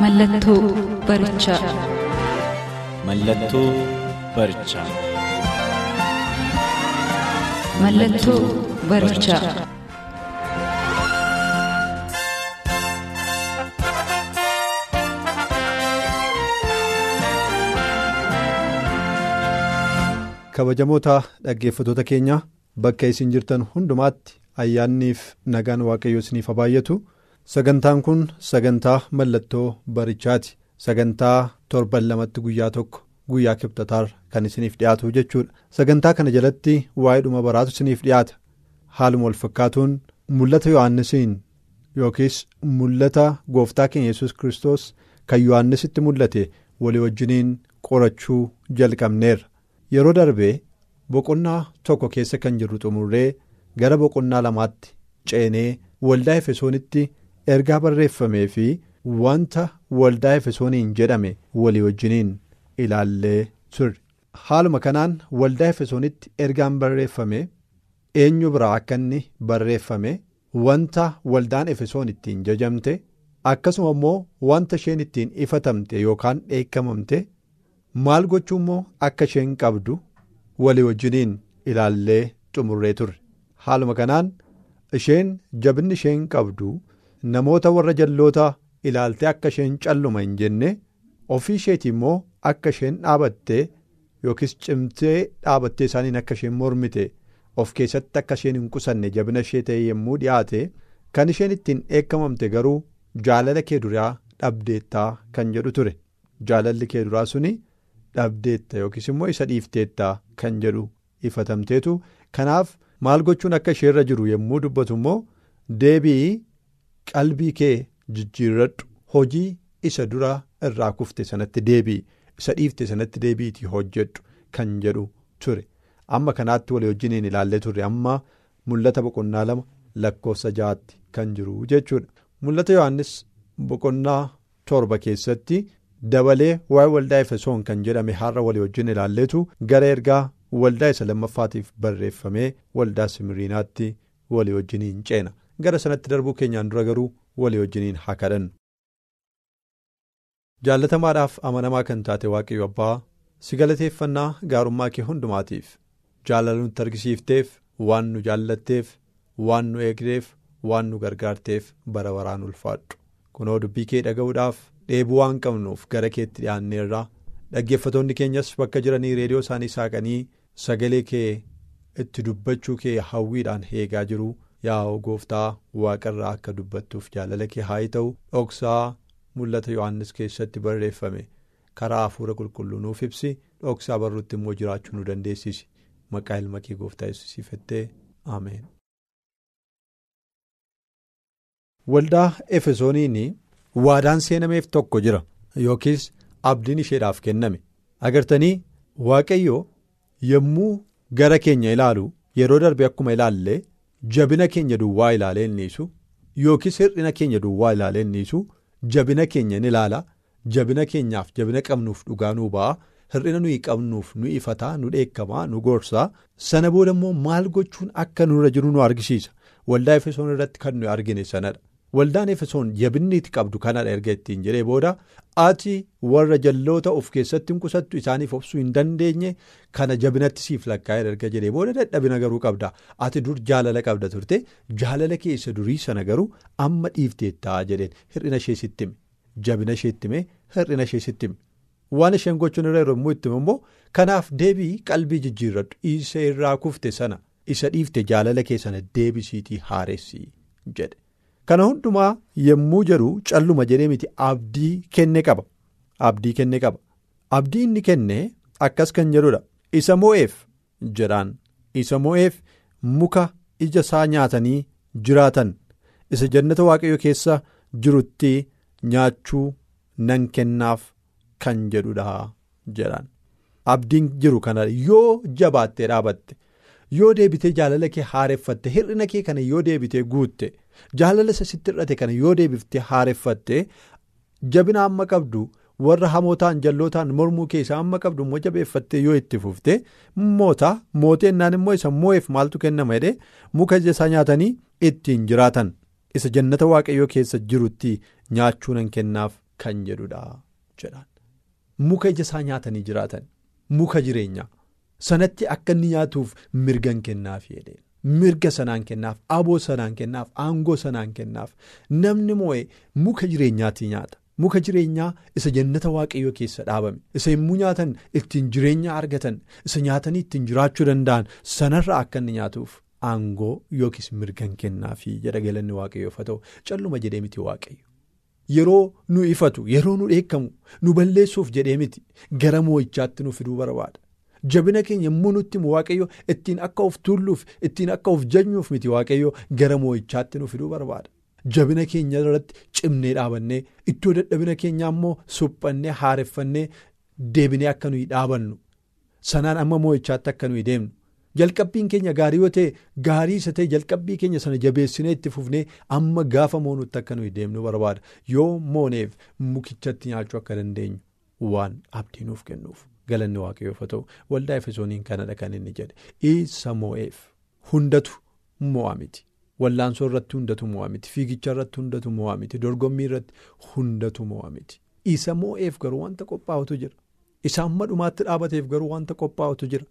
Mallattoo barichaa. Mallattoo barichaa. Mallattoo barichaa. kabajamoota dhaggeeffatoota keenya bakka isin jirtan hundumaatti ayyaanniif nagaan waaqayyoo isiniif haa baay'atu sagantaan kun sagantaa mallattoo barichaati. Sagantaa torban lamatti guyyaa tokko guyyaa kibxataar kan isiniif dhiyaatu jechuudha. Sagantaa kana jalatti waa'ee dhuma baraatu isiniif dhiyaata. Haaluma wal fakkaatuun mul'ata yohaannisiin yookiis mul'ata gooftaa keenya yesus kiristoos kan yohaannisitti mul'ate walii wajjiniin qorachuu jalqabneerra. yeroo darbee boqonnaa tokko keessa kan jirru xumurree gara boqonnaa lamaatti ceenee waldaa efesoonitti ergaa barreeffamee fi wanta waldaa efesooniin jedhame walii wajjiniin ilaallee turre haaluma kanaan waldaa efesoonitti ergaan barreeffame eenyu biraa akka inni barreeffame wanta waldaan efesoon ittiin jajamte akkasuma immoo wanta isheen ittiin ifatamte yookaan dheekkamamte. maal gochuu immoo akka isheen qabdu walii wajjiniin ilaallee xumurree turre haaluma kanaan isheen jabinni isheen qabdu namoota warra jalloota ilaaltee akka isheen calluma hin jenne ofii isheetii immoo akka isheen dhaabattee yookiis cimtee dhaabattee isaaniin akka isheen mormite of keessatti akka isheen hin qusanne jabina ishee ta'e yommuu dhiyaate kan isheen ittiin dheekkamamte garuu jaalala kee duraa dhabdeettaa kan jedhu ture jaalalli kee duraa suni. dhabdeetta yookiis immoo isa dhiifteetta kan jedhu ifatamteetu kanaaf maal gochuun akka isheerra jiru yommuu dubbatu immoo deebii qalbii kee jijjiirradhu. Hojii isa dura irraa kufte sanatti deebii. Isa dhiifte sanatti deebiitii hojjedhu kan jedhu ture. Amma kanaatti walii wajjiniin ilaallee turre. Amma mul'ata boqonnaa lama lakkoofsa ja'aatti kan jiru jechuudha. Mul'ata yohannis boqonnaa torba keessatti. dabalee waa'ee waldaa efesoon kan jedhame har'a walii wajjin ilaalleetu gara ergaa waldaa isa lammaffaatiif barreeffamee waldaa simiriinaatti walii wajjiniin ceena gara sanatti darbuu keenyaan dura garuu walii wajjiniin haa kadhannu. jaallatamaadhaaf amanamaa kan taate waaqayyo abbaa si galateeffannaa gaarummaa kee hundumaatiif jaalala nutti argisiifteef waan nu jaallatteef waan nu eegdeef waan nu gargaarteef bara baraan ulfaadhu kunoo dubbii kee dhaga'uudhaaf. dheebuu waan qabnuuf gara keetti dhiyaanneerra dhaggeeffatoonni keenyas bakka jiranii reediyoo isaanii saaqanii sagalee kee itti dubbachuu kee hawwiidhaan eegaa jiru yaa gooftaa waaqarraa akka dubbattuuf jaalala kee haa ta'u dhoksaa mul'ata yohannis keessatti barreeffame karaa hafuura qulqulluu nuuf ibsi dhoksaa barruutti immoo jiraachuu nu dandeessisi maqaa ilma kee gooftaa yesuusiifattee ameen. waldaa efesooniin. waadaan seenameef tokko jira yookiis abdiin isheedhaaf kenname agartanii waaqayyo yommuu gara keenya ilaalu yeroo darbe akkuma ilaalle jabina keenya duwwaa ilaalee innisu yookiis hir'ina keenya duwwaa ilaalee innisu jabina keenya in ilaala. Jabina keenyaaf jabina qabnuuf dhugaa nuu ba'a. Hir'ina nuyi qabnuuf nu ifataa nu dheekkamaa nu gorsaa. Sana booda immoo maal gochuun akka nurra jiru nu argisiisa. Waldaa efesoon irratti kan nuyi argine sanadha. Waldaan efesoon jabinni itti qabdu kanadha erga ittiin jedhee booda ati warra jalloota of keessatti hin qusattu isaaniif obsuu hin dandeenye kana jabinatti siif lakkaa'ee erga jedhee booda dadhabina garuu qabda. Ati dur jaalala qabda turte jaalala keessa durii sana garuu amma dhiifteettaa jedheen. Hir'ina ishee sitti jabina ishee itti hir'ina ishee sitti waan isheen gochuun irra yommuu itti immoo kanaaf deebii qalbii jijjiirradhu isa irraa kufte sana isa dhiifte jaalala kee sana deebisiitii haaressi jedhe. Kana hundumaa yommuu jedhu calluma jedhee miti abdii kenne qaba. Abdii kenne qaba. Abdii inni kenne akkas kan jedhudha. Isa moo'eef jedhaan. Isa moo'eef muka ija isaa nyaatanii jiraatan. Isa jannata waaqayyo keessa jirutti nyaachuu nan kennaaf kan jedhudha jedhan abdiin jiru kana yoo jabaattee dhaabatte yoo deebitee jaalala kee haareffatte hir'ina kee kana yoo deebitee guutte jaalala isa sitti hir'ate kana yoo deebiftee haareffatte jabina amma qabdu warra hamootaan jallootaan mormuu keessa amma qabdu immoo jabeeffattee yoo itti fufte moota mooteennaan immoo isa moo'eef maaltu kennama jedhee muka isaa nyaatanii ittiin jiraatan. Isa jannata waaqayyoo keessa jirutti nyaachuu nan kennaaf kan jedhudha jedhan. Muka ija isaa nyaatanii jiraatan. Muka jireenyaa sanatti akka inni nyaatuuf mirgan kennaaf jedheen. Mirga sanaan kennaaf aboo sanaan kennaaf aangoo sanaan kennaaf namni moo'e muka jireenyaatti nyaata muka jireenyaa isa jannata waaqayyoo keessa dhaabame isa yommuu nyaatan ittiin jireenya argatan isa nyaatanii ittiin jiraachuu danda'an sanarra akka inni nyaatuuf aangoo yookiis mirgan kennaafii jedha galanni waaqayyoof haa ta'u calluma jedhee miti waaqayyo yeroo nu ifatu yeroo nu dheekkamu nu balleessuuf jedhee miti gara moo'ichaatti nu fiduu barbaada. Jabina keenya yommuu nutti waaqayyo ittiin akka of tulluuf ittiin akka of jajnuuf miti waaqayyo gara moo'ichaatti nu fiduu barbaada. Jabina keenya irratti cimnee dhaabannee iddoo dadhabina keenyaa immoo suphannee haareffannee deebinee akka nuyi dhaabannu. Sanaan amma moo'ichaatti akka nuyi deemnu. Jalqabbiin keenya gaarii yoo ta'e gaarii isa ta'e jalqabbii keenya sana jabeessinee itti fufnee amma gaafa moonutti akka nuyi deemnu barbaada. Yoo mooneef mukichatti nyaachuu akka dandeenyu waan abdii nuuf kennuuf. Galanni waaqayyoof ta'u waldaa efesooniin kanadha kan inni jedhe isa moo'eef hundatu mo'a miti. Wallaansoo irratti hundatu mo'a miti. Fiigicha irratti hundatu mo'a miti. Dorgommii irratti hundatu mo'a miti. Isa moo'eef garuu wanta qophaa'utu jira. Isa amma dhumaatti dhaabateef garuu wanta qophaa'utu jira.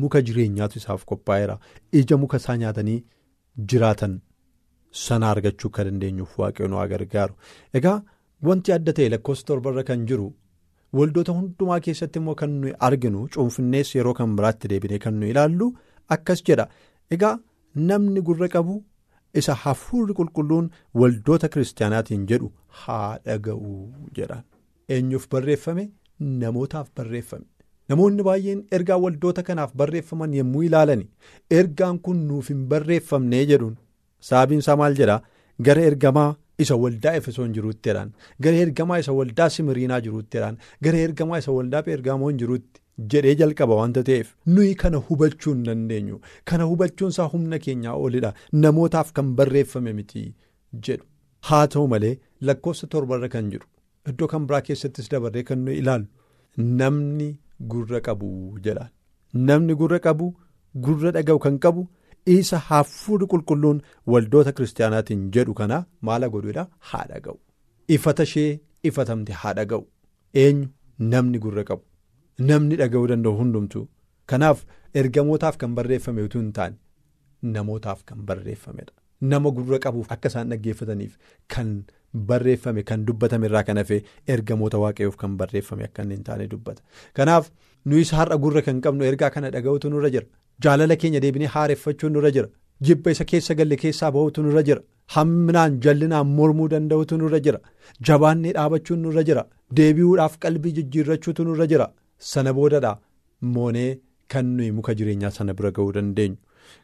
Muka jireenyaatu isaaf qophaa'eera. Ija muka isaa nyaatanii jiraatan sana argachuu akka dandeenyuuf waaqayyoon waa gargaaru egaa wanti adda ta'e lakkoofsa torbarra kan jiru. Waldoota hundumaa keessatti immoo kan nuyi arginu cuunfinnees yeroo kan biraatti deebinee kan nuyi ilaallu akkas jedha egaa namni gurra qabu isa hafuurri qulqulluun waldoota kiristaanaatiin jedhu haa dhaga'u jedhaan eenyuuf barreeffame namootaaf barreeffame namoonni baay'een ergaa waldoota kanaaf barreeffaman yommuu ilaalani ergaan kun nuuf hin barreeffamnee jedhuun sababiin isaa maal jedhaa gara ergamaa. Isa waldaa efesoon jiruutti jedhaan gara ergamaa isa waldaa simiriinaa jiruutti jedhaan gara ergamaa isa waldaa peergaamoon jiruutti jedhee jalqaba wanta ta'eef nuyi kana hubachuu hin dandeenyu. Kana hubachuun isaa humna keenyaa olidha namootaaf kan barreeffame miti jedhu. Haa ta'u malee lakkoofsa torbarra kan jiru. Iddoo kan biraa keessattis dabarree kan nuyi ilaallu. Namni gurra qabu jedhaan namni gurra qabu gurra dhaga'u kan qabu. Isa hafuurri qulqulluun waldoota kiristaanaatiin jedhu kana maala godhuudha haa dhaga'u. Ifata ishee ifatamte haa dhaga'u. Eenyu? Namni gurra qabu. Namni dhaga'uu danda'u hundumtu. Kanaaf ergamootaaf kan barreeffame utuu hin taane namootaaf kan barreeffamedha nama gurra qabuuf akka isaan dhaggeeffataniif kan barreeffame kan dubbatame irraa kan hafe ergamoota waaqayyoof kan barreeffame akka inni hin taane dubbata. Kanaaf nuyis har'a gurra kan qabnu ergaa kana dhaga'utu nurra jira. Jaalala keenya deebinee haareffachuun nurra jira. Jibba isa keessa galle keessaa bahutu nurra jira. Hamminaan jallinaan mormuu danda'utu nurra jira. Jabaannee dhaabachuun nurra jira. Deebi'uudhaaf qalbii jijjiirrachuutu nurra jira. Sana boodadha. Moonee kan nuyi muka jireenyaa sana bira ga'uu dandeenyu.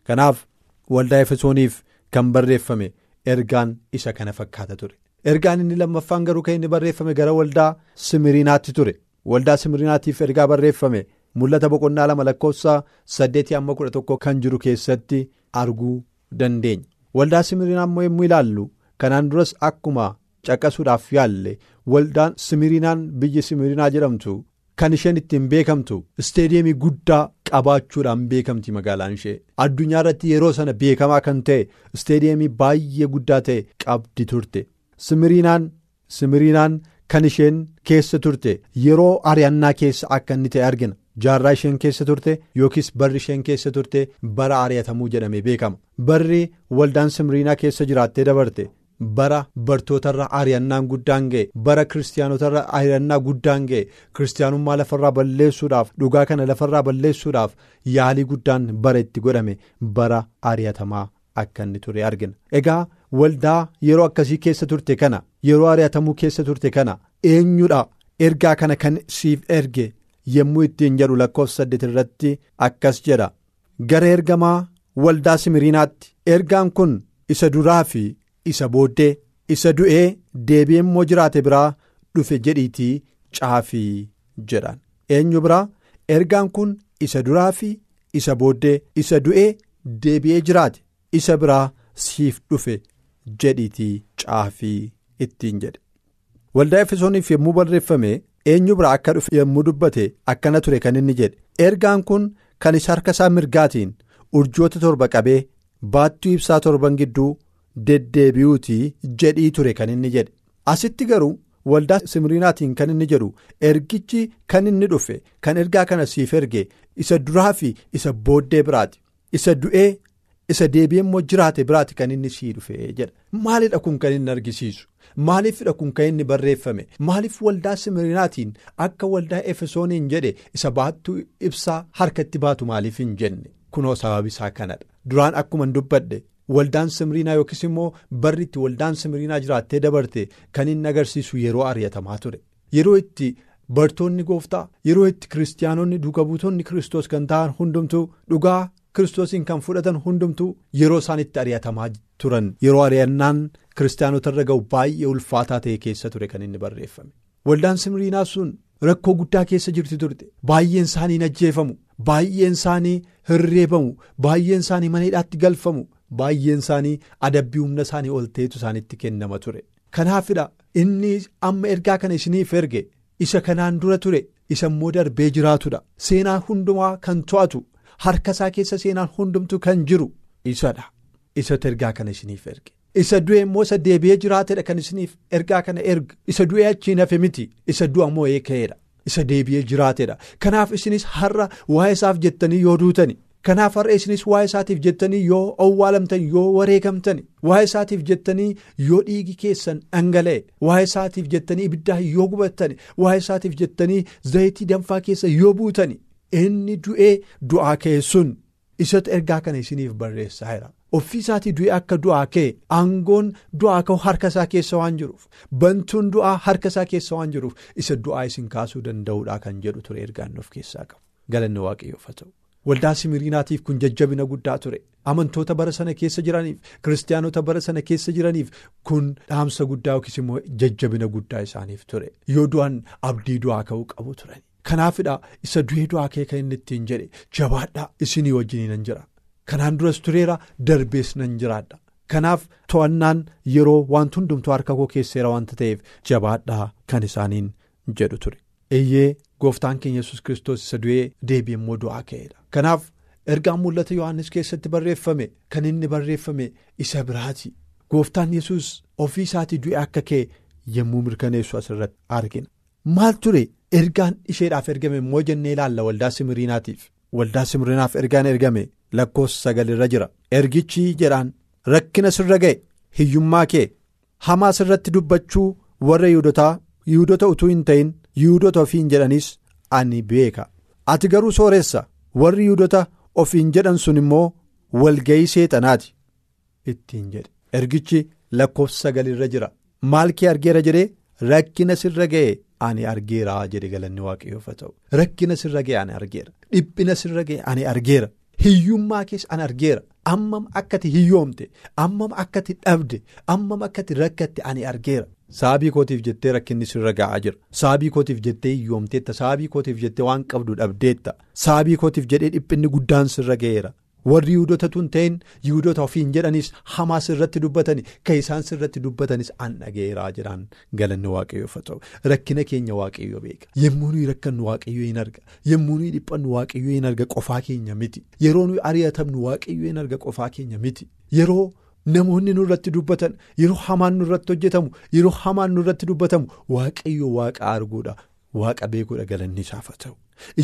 Kanaaf waldaa efesooniif kan barreeffame ergaan isa kana fakkaata ture. Ergaan inni lammaffaan garuu kan inni barreeffame gara waldaa simiriinaatti ture. Waldaa simiriinaatiif ergaa barreeffame. Mul'ata boqonnaa lama lakkoofsa saddeetii amma kudha tokko kan jiru keessatti arguu dandeenya. Waldaa simiriinaa immoo yommuu ilaallu kanaan duras akkuma caqasuudhaaf yaalle waldaan simiriinaan biyyi simiriinaa jedhamtu kan isheen ittiin beekamtu isteediyeemii guddaa qabaachuudhaan beekamti magaalaan ishee. Addunyaa irratti yeroo sana beekamaa kan ta'e isteediyeemii baay'ee guddaa ta'e qabdi turte. Simiriinaan simiriinaan kan isheen keessa turte. Yeroo ari'annaa keessa akka inni ta'e argina. Jaarraa isheen keessa turte yookiis barri isheen keessa turte bara ari'atamuu jedhamee beekama barri waldaan simiriinaa keessa jiraattee dabarte bara bartootarra ari'annaan guddaan ga'e bara kiristaanotarra ari'annaa guddaan ga'e kiristaanummaa lafarraa balleessuudhaaf dhugaa kana lafarraa balleessuudhaaf yaalii guddaan bara itti godhame bara ari'atamaa akka inni ture argina egaa waldaa yeroo akkasii keessa turte kana yeroo ari'atamuu keessa turte kana eenyudha ergaa kana kan siif erge. Yommuu ittiin jedhu lakkoofsa saddeet irratti akkas jedha. Gara ergamaa waldaa simiriinaatti ergaan kun isa duraa fi isa booddee isa du'ee deebi'ee immoo jiraate biraa dhufe jedhiitii caafii jedhan. Eenyu biraa? Ergaan kun isa duraa fi isa booddee isa du'ee deebi'ee jiraate isa biraa siif dhufe jedhiitii caafii ittiin jedhe. Waldaa efesooniif yommuu barreeffame eenyu biraa akka dhufe yommuu dubbate akkana ture kan inni jedhe ergaan kun kan isa harka isaa mirgaatiin urjoota torba qabee baattuu ibsaa torban gidduu deddeebi'uutii jedhii ture kan inni jedhe. Asitti garuu waldaa simiriinaatiin kan inni jedhu ergichi kan inni dhufe kan ergaa kana siif erge isa duraa fi isa booddee biraati. Isa du'ee isa deebi'ee immoo jiraate biraati kan inni sii dhufe jedha maalidha kun kan inni argisiisu maaliifidha kun kan inni barreeffame? Maaliif waldaa simiriinaatiin akka waldaa efesooniin jedhe isa baattuu ibsaa harkatti baatu maaliif hin jenne? Kunoo sababi isaa kanadha. Duraan akkuma dubbadhe. Waldaan simiriinaa yookiis immoo barri itti waldaan simiriinaa jiraattee dabarte kan inni agarsiisu yeroo ari'atamaa ture. Yeroo itti bartoonni gooftaa yeroo itti kiristaanonni duuka buutonni kiristoos kan ta'an hundumtuu dhugaa kiristoosiin kan fudhatan hundumtuu yeroo isaan itti ari'atamaa turan yeroo ari'annaan kiristaanota irra ga'u baay'ee ulfaataa ta'e keessa ture kan inni barreeffame waldaan simiriinaa sun rakkoo guddaa keessa jirti turte baay'een isaanii ajjeefamu baay'een isaanii hirreebamu baay'een isaanii mana hidhaatti galfamu. Baay'een isaanii adabbii humna isaanii ol ta'etu isaanitti kennama ture kanaafidha inni amma ergaa kana isiniif erge isa kanaan dura ture isa immoo darbee jiraatudha seenaa hundumaa kan to'atu harka isaa keessa seenaan hundumtu kan jiru isadha isatu ergaa kana isiniif erge isa du'e immoo isa deebi'ee jiraatedha kan isiniif ergaa kana erge isa du'e achiin hafe miti. Isa du'a moo'ee ka'eedha isa deebi'ee jiraatedha. Kanaaf isinis har'a waa'ee isaaf jettanii yoo duutani. Kanaaf har'a isinis waa'ee isaatiif jettanii yoo owwaalamtan yoo wareegamtan waa'ee isaatiif jettanii yoo dhiigi keessan dhangala'e waa'ee isaatiif jettanii ibiddaa yoo gubattan waa'ee isaatiif jettanii zayitii danfaa keessa yoo buutan inni du'ee du'aa ka'e sun isatu ergaa kana isiniif barreessaa jira. Ofii isaatii du'ee akka du'aa ka'e aangoon du'aa ka'u harka isaa keessa waan jiruuf bantuun du'aa harka isaa keessa waan jiruuf isa du'aa isin kaasuu danda'uudha kan jedhu ture ergaan of keessaa qabu. Galanni waaqayyoof ta'u. Waldaa simiriinaatiif kun jajjabina guddaa ture. Amantoota bara sana keessa jiraniif kiristaanota bara sana keessa jiraniif kun dhaamsa guddaa yookiis immoo jajjabina guddaa isaaniif ture. Yoo du'an abdii du'aa ka'uu qabu turan kanaafidha isa du'ee du'aa ka'e kan inni ittiin jedhe jabaadhaa isinii wajjin nan jira kanaan duras tureera darbees nan jiraadha kanaaf to'annaan yeroo wanti hundumtuu harka koo keesseera wanta ta'eef jabaadhaa kan isaaniin jedhu ture eeyyee. Gooftaan keenya yesus kiristoos isa du'ee deebi'ee immoo du'aa ka'eedha. Kanaaf ergaan mul'ata Yohaannis keessatti barreeffame kan inni barreeffame isa biraati. Gooftaan yesus ofii isaatii du'ee akka ka'e yommuu mirkaneessu asirratti argina. Maal ture ergaan isheedhaaf ergame immoo jennee ilaalla waldaa simiriinaatiif. Waldaa simiriinaaf ergaan ergame lakkoofsa sagalirra jira. Ergichi jedhaan rakkina sirra ga'e. Hiyyummaa kee. Hamaa sirratti dubbachuu warra yuudotaa yuudota utuu hin ta'in. Yihudoota ofiin jedhanis ani beeka. Ati garuu sooressa warri yihudoota ofiin jedhan sun immoo walga'ii seexanaati. Ittiin jedhe. Ergichi lakkoofsa sagalirra jira. Maal kee argeera jedhee? Rakkina sirra ga'e. Ani argeera jedhe galanni waaqayyoof haa ta'u. Rakkina sirra ga'e ani argeera. Dhiphina sirra ga'e ani argeera hiyyummaa keessa ani argeera ammam akkati hiyyoomte ammam akkati dhabde ammam akkati rakkatte ani argeera. Saabii kootiif jettee rakkinni sirra ga'aa jira. Saabii kootiif jettee hiyyoomteetta. Saabii kootiif jettee waan qabdu dhabdeetta. Saabii kootiif jedhee dhiphinni guddaan sirra ga'eera. Warri yihudootatu hin ta'in yihudoota ofiin jedhanis hamaa sirratti dubbatani kan isaan sirratti dubbatanis an dhaga'eeraa jedhaan galanni waaqayyoof ta'u. Rakkina keenya waaqayyoo beeka. Yommuu nuyi rakkannu waaqayyoo hin arga. Yommuu nuyi dhiphannu waaqayyoo hin arga qofaa keenya miti. Yeroo nuyi ari'atamnu waaqayyoo hin arga qofaa keenya miti. Yeroo. Namoonni nurratti dubbatan yeroo hamaan nurratti hojjetamu yeroo hamaan nurratti dubbatamu waaqayyo waaqa arguudha waaqa beekuudha galanni isaaf ta'u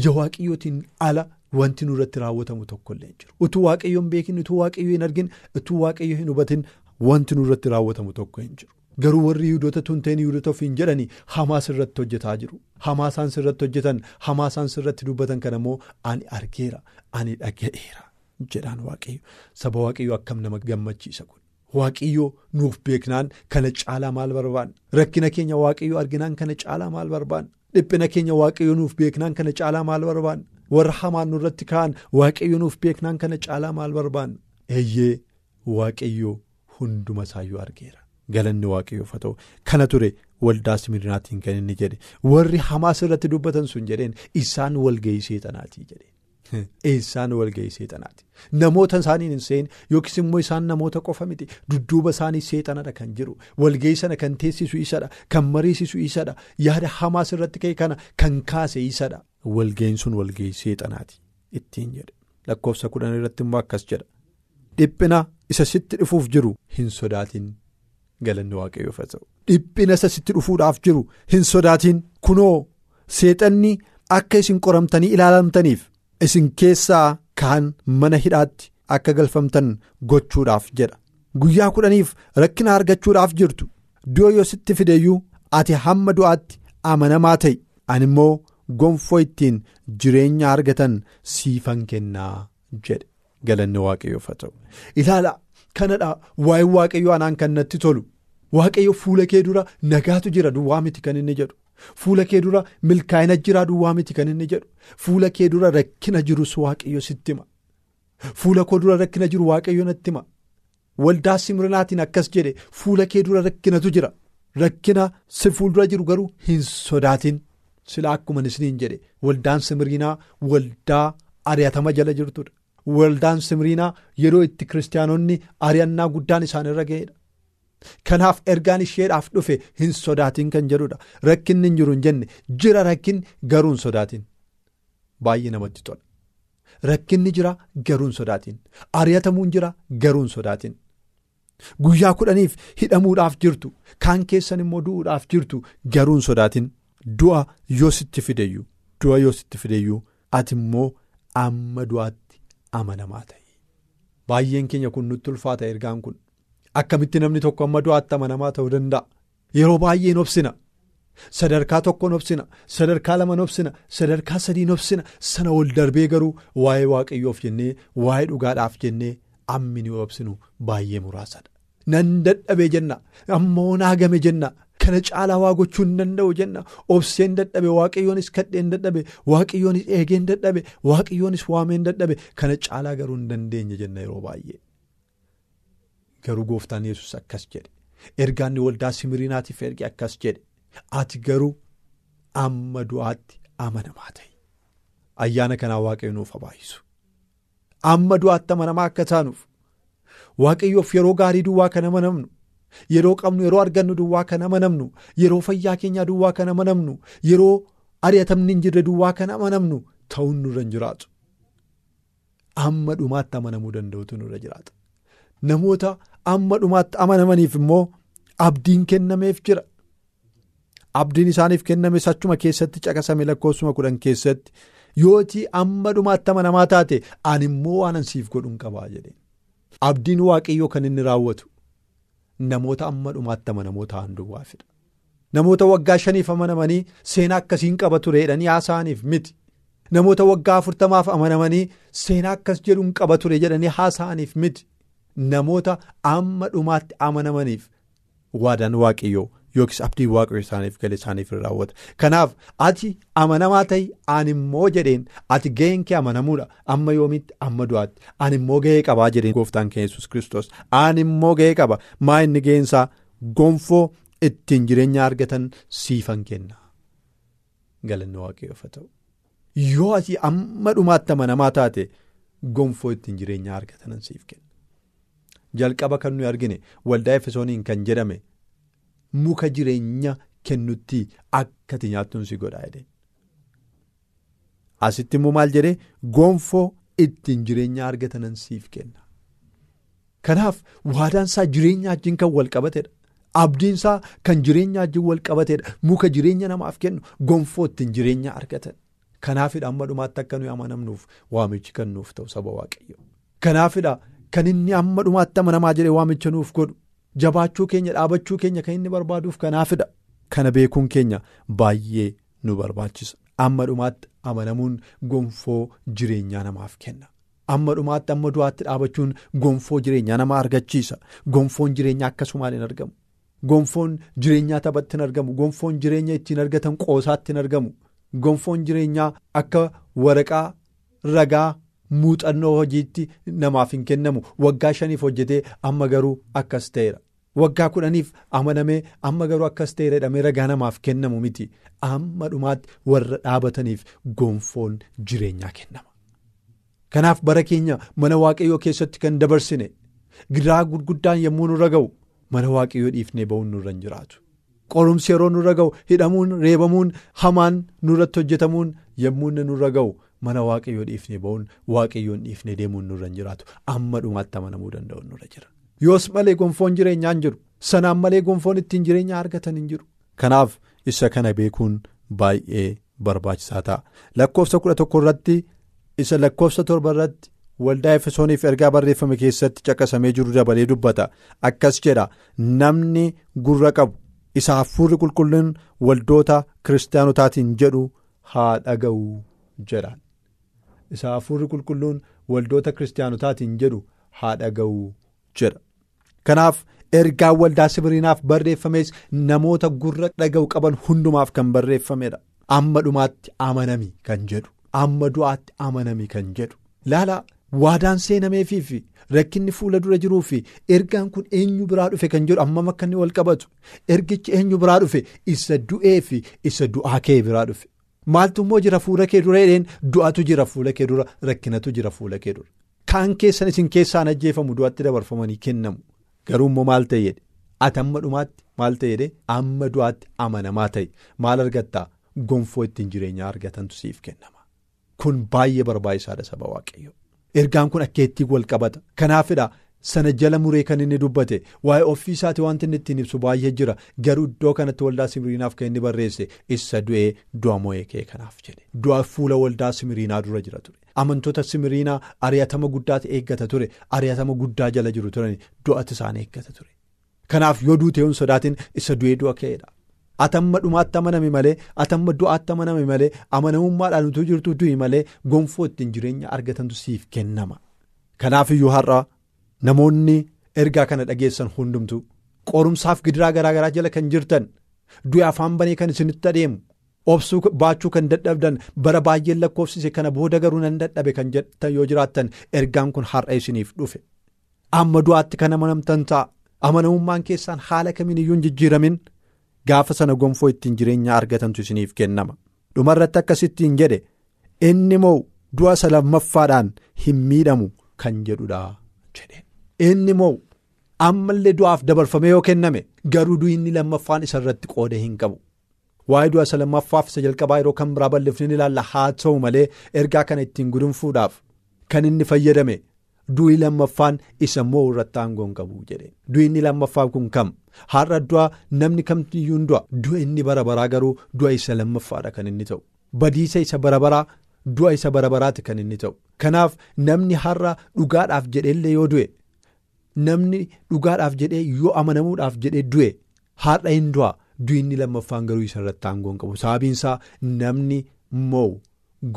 ija waaqayyootiin ala wanti nurratti raawwatamu tokkollee hin jiru. Utuu waaqayyo hin beekin utuu waaqayyo hin argin utuu waaqayyo hin hubatin wanti nurratti raawwatamu tokko hin jiru. Garuu warri yihudoota tun ta'in yihudoota ofiin jedhanii hamaa sirratti hojjetaa jiru. Hamaa isaan sirratti hojjetan hamaa isaan sirratti dubbatan kana immoo ani argeera ani dhaga'eera. jedhaan waaqayyo. Saba waaqayyo akkam nama gammachiisa kun. Waaqayyo nuuf beeknaan kana caalaa maal barbaanna rakkina keenya waaqayyo arginaan kana caalaa maal barbaanna dhiphina keenya waaqayyo nuuf beeknaan kana caalaa maal barbaanna warra hamaan nurratti ka'an waaqayyo nuuf beeknaan kana caalaa maal barbaanna eeyyee waaqayyoo hunduma isaayyuu argeera. Galanni waaqayyoof haa ta'u. Kana ture waldaa simirnaatiin kan inni jedhe warri hamaas irratti dubbatan sun jedheen isaan walga'ii seexanaatii jedheen. Eessaan walga'ii seexanaati namoota isaaniin hin seene yookiis immoo isaan namoota qofa miti dudduuba isaanii seexanadha kan jiru. Walga'ii sana kan teessisu isadha kan mariisisu isadha yaada hamaas irratti ka'e kana kan kaase isadha walga'iin sun walga'ii seexanaati ittiin jedhe lakkoofsa kudhan irratti immoo akkas jedha dhiphina isa sitti dhufuuf jiru. Hin sodaatiin galanni waaqayyoof haa ta'u dhiphina isa sitti dhufuudhaaf jiru. Hin sodaatiin kunoo seexanni akka isin qoramtanii ilaalamtaniif. Isin keessaa kaan mana hidhaatti akka galfamtan gochuudhaaf jedha. Guyyaa kudhaniif rakkina argachuudhaaf jirtu du'a yoo sitti fideeyyuu ati hamma du'aatti amanamaa ta'i. Ani immoo gonfoo ittiin jireenya argatan siifan kennaa jedhe. Galanni waaqayyoof haa ta'u. Ilaala kanadha waa'ee waaqayyoo anaan kan natti tolu. Waaqayyo fuula kee dura nagaatu jira. Duwwaa miti kan inni jedhu. Fuula kee dura milkaa'ina jiraa duwwaa miti kan inni jedhu. Fuula kee dura rakkina jirus waaqayyo sitti hima. Fuula koo dura rakkina jiru waaqayyo natti hima. Waldaa simrinaatiin akkas jedhe fuula kee dura rakkinatu jira. Rakkina si fuuldura jiru garuu hin sodaatin. Sila akkuma isiniin jedhe. Waldaan simrinaa waldaa ari'atama jala jirtudha waldaan simrinaa yeroo itti kiristaanonni ari'annaa guddaan isaanirra ga'edha. Kanaaf ergaan isheedhaaf dhufe hin sodaatin kan jedhudha rakkinni hin jiru hin jenne. Jira rakkinni garuu hin sodaatin. Baay'ee namatti tola. Rakkinni jira garuu hin sodaatin. Ari'atamuun jira garuu hin sodaatin. Guyyaa kudhaniif hidhamuudhaaf jirtu kaan keessan immoo du'uudhaaf jirtu garuu hin sodaatin. Du'a yoo sitti fideyyuu du'a yoo sitti fideyyuu ati immoo amma du'aatti amanamaa ta'i baay'een keenya kun nutti ulfaata ergaan kun. Akkamitti namni tokko amma du'aatti amanamaa ta'uu danda'a. Yeroo baay'ee obsina sadarkaa tokko obsina sadarkaa lama obsina sadarkaa sadii obsina sana ol darbee garuu waa'ee waaqayyoof jennee waa'ee dhugaadhaaf jennee ammi ni obsinu baay'ee muraasadha. Nan dadhabee jenna ammoo naagame jenna. Kana caalaa waa gochuu hin danda'u jenna. Obseen dadhabe waaqayyoonis kadheen dadhabe waaqayyoonis eegeen dadhabe waaqayyoonis waameen dadhabe. Kana caalaa garuu hin dandeenye jenna yeroo baay'ee. Garuu gooftaan yesus akkas jedhe ergaanni waldaa simiriinaatiif erge akkas jedhe ati garuu amma du'aatti amanamaa ta'i. Ayyaana kanaa waaqayyo nuuf habaayisu. Amma du'aatti amanamaa akka taanuuf waaqayyoof yeroo gaarii duwwaa kan amanamnu yeroo qabnu yeroo argannu duwwaa kan amanamnu yeroo fayyaa keenyaa duwwaa kan amanamnu yeroo ari'atamni hin jirre duwwaa kan amanamnu ta'uun nurra hin jiraatu. Amma dhumaatti amanamuu danda'utu nurra jiraata. Namoota amma dhumaatti amanamaniif immoo abdiin kennameef jira. Abdiin isaaniif kennames achuma keessatti caqasame lakkoofsuma kudhan keessatti yooti amma dhumaatti amanamaa taate ani immoo waan ansiif godhuun qabaa jedhe. Abdiin waaqayyoo kan inni raawwatu namoota amma dhumaatti amanamoo ta'an duwwaafidha. Namoota waggaa shaniif amanamanii seenaa akkasiin qaba ture jedhanii haasa'aniif miti. Namoota waggaa afurtamaaf amanamanii seenaa akkas jedhuun qaba ture jedhanii haasa'aniif miti. Namoota amma dhumaatti amanamaniif waadaan waaqayyoo yookiis abdiin waaqayyoo isaaniif galee isaaniif raawwata. Kanaaf ati amanamaa ta'i ani immoo jedheen ati gaheen kee amanamuudha amma yoomitti amma du'aatti ani immoo gahee qabaa jedheen gooftaan keenya yesus kristos ani immoo gahee qaba maa inni gaheensaa gonfoo ittiin jireenya argatan siifan kenna. Galanni waaqayyoof ta'u. Yoo ati amma dhumaatti amanamaa taate gonfoo ittiin jireenya argatan siif kenna. Jalqaba kan nuyi argine waldaa efesooniin kan jedhame muka jireenya kennutti akka ati nyaattuun si godhaa jedhee. Asitti immoo maal jedhee gonfoo ittiin jireenya argatan siif kenna. Kanaaf waadaan isaa jireenya wajjin kan wal qabatedha. Abdiin isaa kan jireenya wajjin wal qabatedha. Muka jireenya namaaf kennu gonfoo ittiin jireenya argatan. Kanaafidha amma dhumaatti akka nuyi amanamnuuf waamichi kan nuuf ta'u saba waaqayyo. Kanaafidha. Kan inni amma dhumaatti amanamaa jedhee waamicha nuuf godhu jabaachuu keenya dhaabachuu keenya kan inni barbaaduuf kanaafidha. Kana beekuun keenya baay'ee nu barbaachisa. Amma dhumaatti amanamuun gonfoo jireenyaa namaaf kenna. Amma dhumaatti amma du'aatti dhaabachuun gonfoo jireenyaa nama argachiisa. Gonfoon jireenyaa akkasumaan hin argamu. Gonfoon jireenyaa taphatti hin argamu. Gonfoon jireenya ittiin argatan qoosaatti hin argamu. gonfoon jireenyaa akka waraqaa ragaa muuxannoo hojiitti namaaf hin kennamu waggaa shaniif hojjetee amma garuu akkas ta'eera waggaa kudhaniif amanamee amma garuu akkas ta'eera jedhamee ragaa namaaf kennamu miti amma dhumaatti warra dhaabataniif gonfoon jireenyaa kennama. Kanaaf bara keenya mana waaqayyoo keessatti kan dabarsine gidiraa gurguddaan yommuu nurra ga'u mana waaqayyoo dhiifnee ba'uun nurra hin jiraatu. Qorumsi yeroo nurra ga'u hidhamuun reebamuun hamaan nurratti hojjetamuun yommuu inni nurra ga'u mana waaqayyoo dhiifnee ba'uun waaqayyoon dhiifnee deemuun nurra hin jiraatu amma dhumaatti amanamuu danda'uun nurra jira. Yoos malee gonfoon jireenyaa hin jiru sanaan malee gonfoon ittiin jireenya argatan hin jiru. Kanaaf isa kana beekuun baay'ee barbaachisaa ta'a. Lakkoofsa kudha tokko irratti isa lakkoofsa torba irratti waldaa efesooniif ergaa barreeffame keessatti caqasamee jiru dabalee dubbata akkas jedha namni gurra qabu. isa hafuurri qulqulluun waldoota kiristaanotaatiin jedhu haa dhaga'u jedhaan isa hafuurri qulqulluun waldoota kiristaanotaatiin jedhu haa dhaga'u jedha. Kanaaf ergaan waldaa simiriinaaf barreeffames namoota gurra dhaga'u qaban hundumaaf kan barreeffamedha amma dhumaatti amanami kan jedhu amma du'aatti amanami kan jedhu. Laala waadaan seenameefii fi rakkinni fuula dura jiruu fi ergaan kun eenyu biraa dhufe kan jedhu ammam akka inni wal qabatu. Ergichi eenyu biraa dhufe isa du'ee fi isa du'aa kee biraa dhufe maaltu immoo jira fuula kee dura jedheen du'atu jira fuula kee dura rakkinatu jira fuula kee dura. Kaan keessan isin keessaan ajjeefamu du'atti dabarfamanii kennamu. Garuu immoo maal ta'e ati amma dhumaatti maal ta'e amma du'aatti amanamaa ta'e. Maal argattaa gonfoo ittiin jireenyaa argatantu siif kennama. Kun baay'ee barbaachisaadha saba waaqayyo. ergaan kun akkeettii wal qabata. Kanaafidha sana jala muree kan inni dubbate. Waa'ee ofii isaati wanti inni ittiin ibsu baay'ee jira. Garuu iddoo kanatti waldaa simiriinaaf kan inni barreesse isa du'ee du'a mo'ee kee kanaaf jedhe. Du'a fuula waldaa simiriinaa dura jira ture. Amantoota simiriinaa ari'atama guddaati eeggata ture. Ari'atama guddaa jala jiru turan du'atu isaan eeggata ture. Kanaaf yoo duutee hin sodaatin isa du'ee du'a ka'eedha. atamma dhumaatti amaname malee atamma du'aatti amaname malee amanamummaadhaan utuu jirtu du'i malee gonfoo ittiin jireenya argatantu siif kennama. Kanaaf iyyuu har'a namoonni ergaa kana dhageessan hundumtu qorumsaaf gidiraa garaagaraa jala kan jirtan du'a afaan banee kan isinitti adeemu obsuu baachuu kan dadhabdan bara baay'een lakkoofsise kana booda garuu nan dadhabe kan jettan yoo jiraattan ergaan kun har'a isiniif dhufe. Amma du'aatti kan amanamtan ta'a. Amanamummaan keessaan haala kamiin iyyuu hin jijjiiramin. Gaafa sana gonfoo ittiin jireenya argatantu isiniif kennama. Dhumarratti akkasittiin jedhe inni moo du'a isa lammaffaadhaan hin miidhamu? kan jedhudha jedhe inni moo ammallee du'aaf dabarfamee yoo kenname garuu du'inni lammaffaan isa irratti qooda hin qabu. Waa'ee du'a isa lammaffaaf isa jalqabaa yeroo kan biraa balleeffne ni ilaalla haa ta'u malee ergaa kana ittiin gudunfuudhaaf kan inni fayyadame du'i lammaffaan isa moo irratti aangoo hin qabu jedhe. Du'inni lammaffaa kun kam. Har'a du'a namni kamtiyyuu du'a? Du'a inni bara baraa garuu du'a isa lammaffaadha kan inni ta'u. Badiisa isa bara baraa du'a isa bara baraati kan inni ta'u. Kanaaf namni har'a dhugaadhaaf jedheellee yoo du'e namni dhugaadhaaf jedhee yoo amanamuudhaaf jedhee du'e har'a hin du'a du'inni lammaffaan garuu isa irratti aangoo hin qabu sababiinsaa namni moo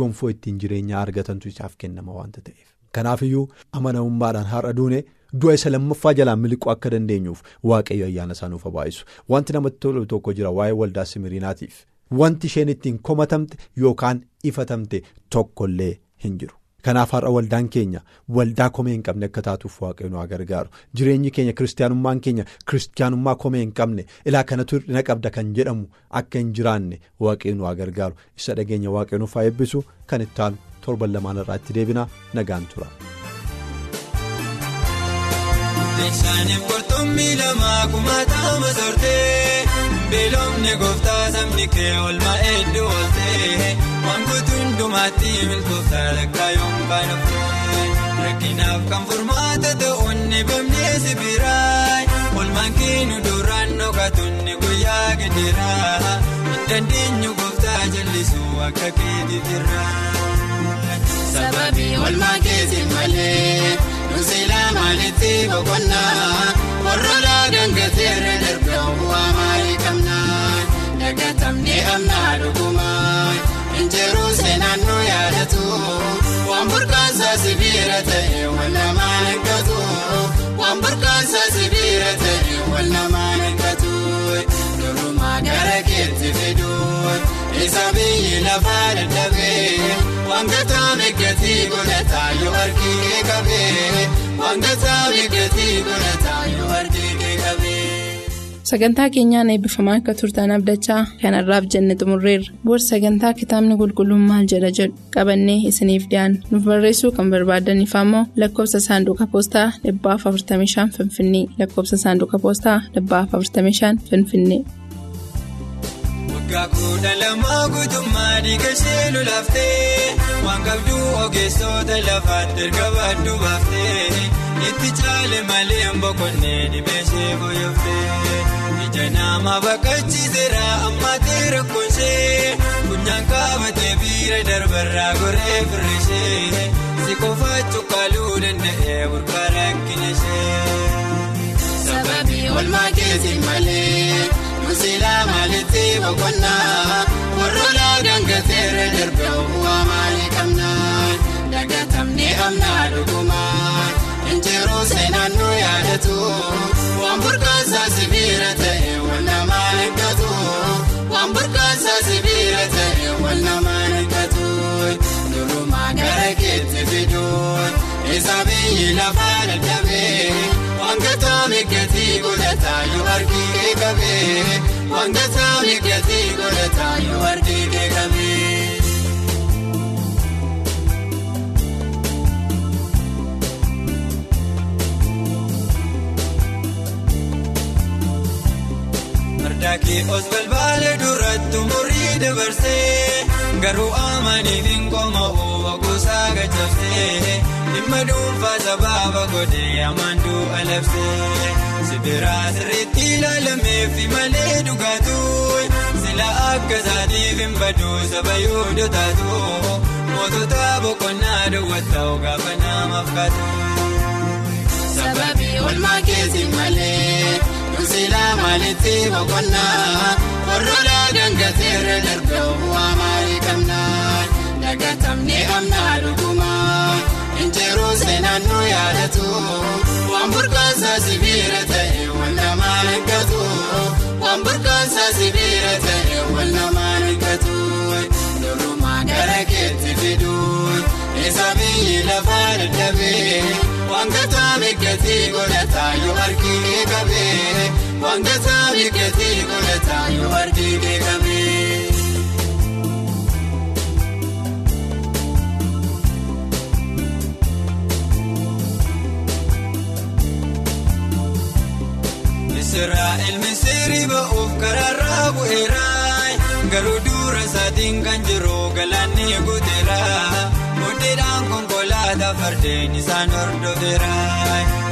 gonfoo ittiin jireenya argatantu isaaf kennama waanta ta'eef kanaafiyyuu amanamummaadhaan har'a duune. Du'a isa lammaffaa jalaan miliquu akka dandeenyuuf waaqayyo ayyaana isaa nuuf baa'isu wanti namatti tolu tokko jira waa'ee waldaa simiriinaatiif wanti isheen ittiin komatamte yookaan ifatamte tokkollee hin jiru. Kanaaf har'a waldaan keenya waldaa komee hin qabne akka taatuuf waaqayyo nu gargaaru jireenyi keenya kiristaanummaan keenya kiristaanummaa komee hin qabne ilaa kanatu hir'ina qabda kan jedhamu akka hin jiraanne waaqayyo nu gargaaru isa dhageenya waaqayyo nuuf haa eebbisu kan itti aanu torban lamaan irraa itti deebina nagaan tura. Meeshaaleen qurxummii lamaa kumaatama soortee beelofne gooftaa sabni kee oolmaa hedduu ooltee waan guutuu hundumaatti milkooftaa lakkaayyoon baanafee rakkinaaf kan furmaata ta'uun bamnee sibiraa oolmaan keenu duraan dhokatuun guyyaa gidiraa dandeenyu gooftaa jallisuu akka keetii jirraa. Sababii oolmaa keetiin malee. Nuusila maalitti boqonnaa warroota gangateerra dargaa bu'aa maalii qabnaa dagatamnee amnaa dhugumaa injeruu seenaan nu yaadatu waan burqaansaa sibiira ta'e wal namaan eeggatu waan burqaansaa sibiira ta'e wal namaan eeggatu durumaa gara keetti fidu isa biyyi lafaa dadhabee wangataa migatii godhataa yoo argee qabee wangataa migatii godhataa yoo argee qabee. Sagantaa keenyaan eebbifamaa akka turtan abdachaa kanarraaf jenne xumurreerra. Booda sagantaa kitaabni qulqulluun maal jedha jedhu qabannee isiniif dhiyaanna. Nuuf barreessuu kan barbaadaniif ammoo lakkoofsa saanduqa poostaa 45 Finfinnee lakkoofsa saanduqa poostaa 45 Finfinnee. Waggaa kudha lamaa guutummaa dhiiga ishee lolaaftee waan qabdu ogeessota lafaatti erga baaduu baaftee itti caale malee boqonnee dhibee ishee booyoftee ija nama baqachiiseera ammaatee rakkoon ishee funyaan qaabatee biira darbarraa goree firrishee si qofa cuqqaaluu danda'ee burqaa rakkina ishee. Sababii olmaa keetiin malee. Musilaa maalitti boqonnaa warroolaa gangateera darbee bu'aa maalii qabnaa dagatamnee amnaa dhugumaa injiruu seenaan nu yaadatu waan burqaasaa sibiira ta'e wal namaa eeggatu waan burqaasaa sibiira ta'e wal namaa eeggatu durumaa gara keetti fiduun isa biyyi lafaa dadhabee. Wangataa migatii godhataa yoo argee qabee wangataa migatii godhataa yoo argee qabee. Mardaakii os balbaala duratti umurii dabarsee garuu amaniif hin qoma'u gosaa gachaftee. Dhimma dhuunfaa sababa godhee amaanduu alabsee sibiraa sirriitti ilaalameef malee dhugaatu sila akka isaatiif hin badu saba yoo dhotaatu mootota boqonnaa daawwataa gaafa namaaf kaatu. Sababii olmaa keetiin malee nusilaa maalitti boqonnaa warroolaa gangateera darbee bu'aa maalii qabnaa dagatamnee amnaa dhugumaa. Injiruu seenaan nu yaadatu waan burqaasaa sibiira ta'e wal namaa eeggatu waan burqaasaa sibiira ta'e wal namaa eeggatu durumaa gara keetti fiduun isa biyyi lafaa dadhabee wangataa migatii godhataa yoo argee qabee wangataa migatii godhataa yoo argee qabee. Israa'el misirri ba'uuf karaarraa bu'eeraa garuu dura isaatiin kan jiru galaanni guuteera mudhiidhaan konkolaataa fardeen isaan hordofeera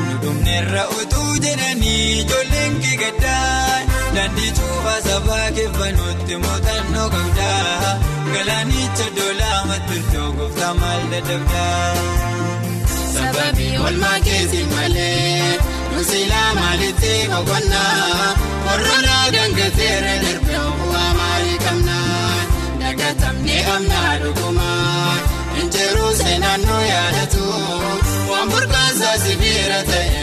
dhudhumneerra utuu jedhanii ijoolleen kigaddaa daandii cuufaa sabaa keeffanuutti muuxannoo qabdaa galaanicha doolaa matirtoo gooftaa maal dadhabdaa. Sababii olmaa keetiin malee. Nusilaa maalitti boqonnaa warroolaa gangateera darbee bu'aa maalii qabnaa dagatamnee amnaa dhugumaa injiruu seenaan nu yaadatu waan burqaasaa sibiira ta'e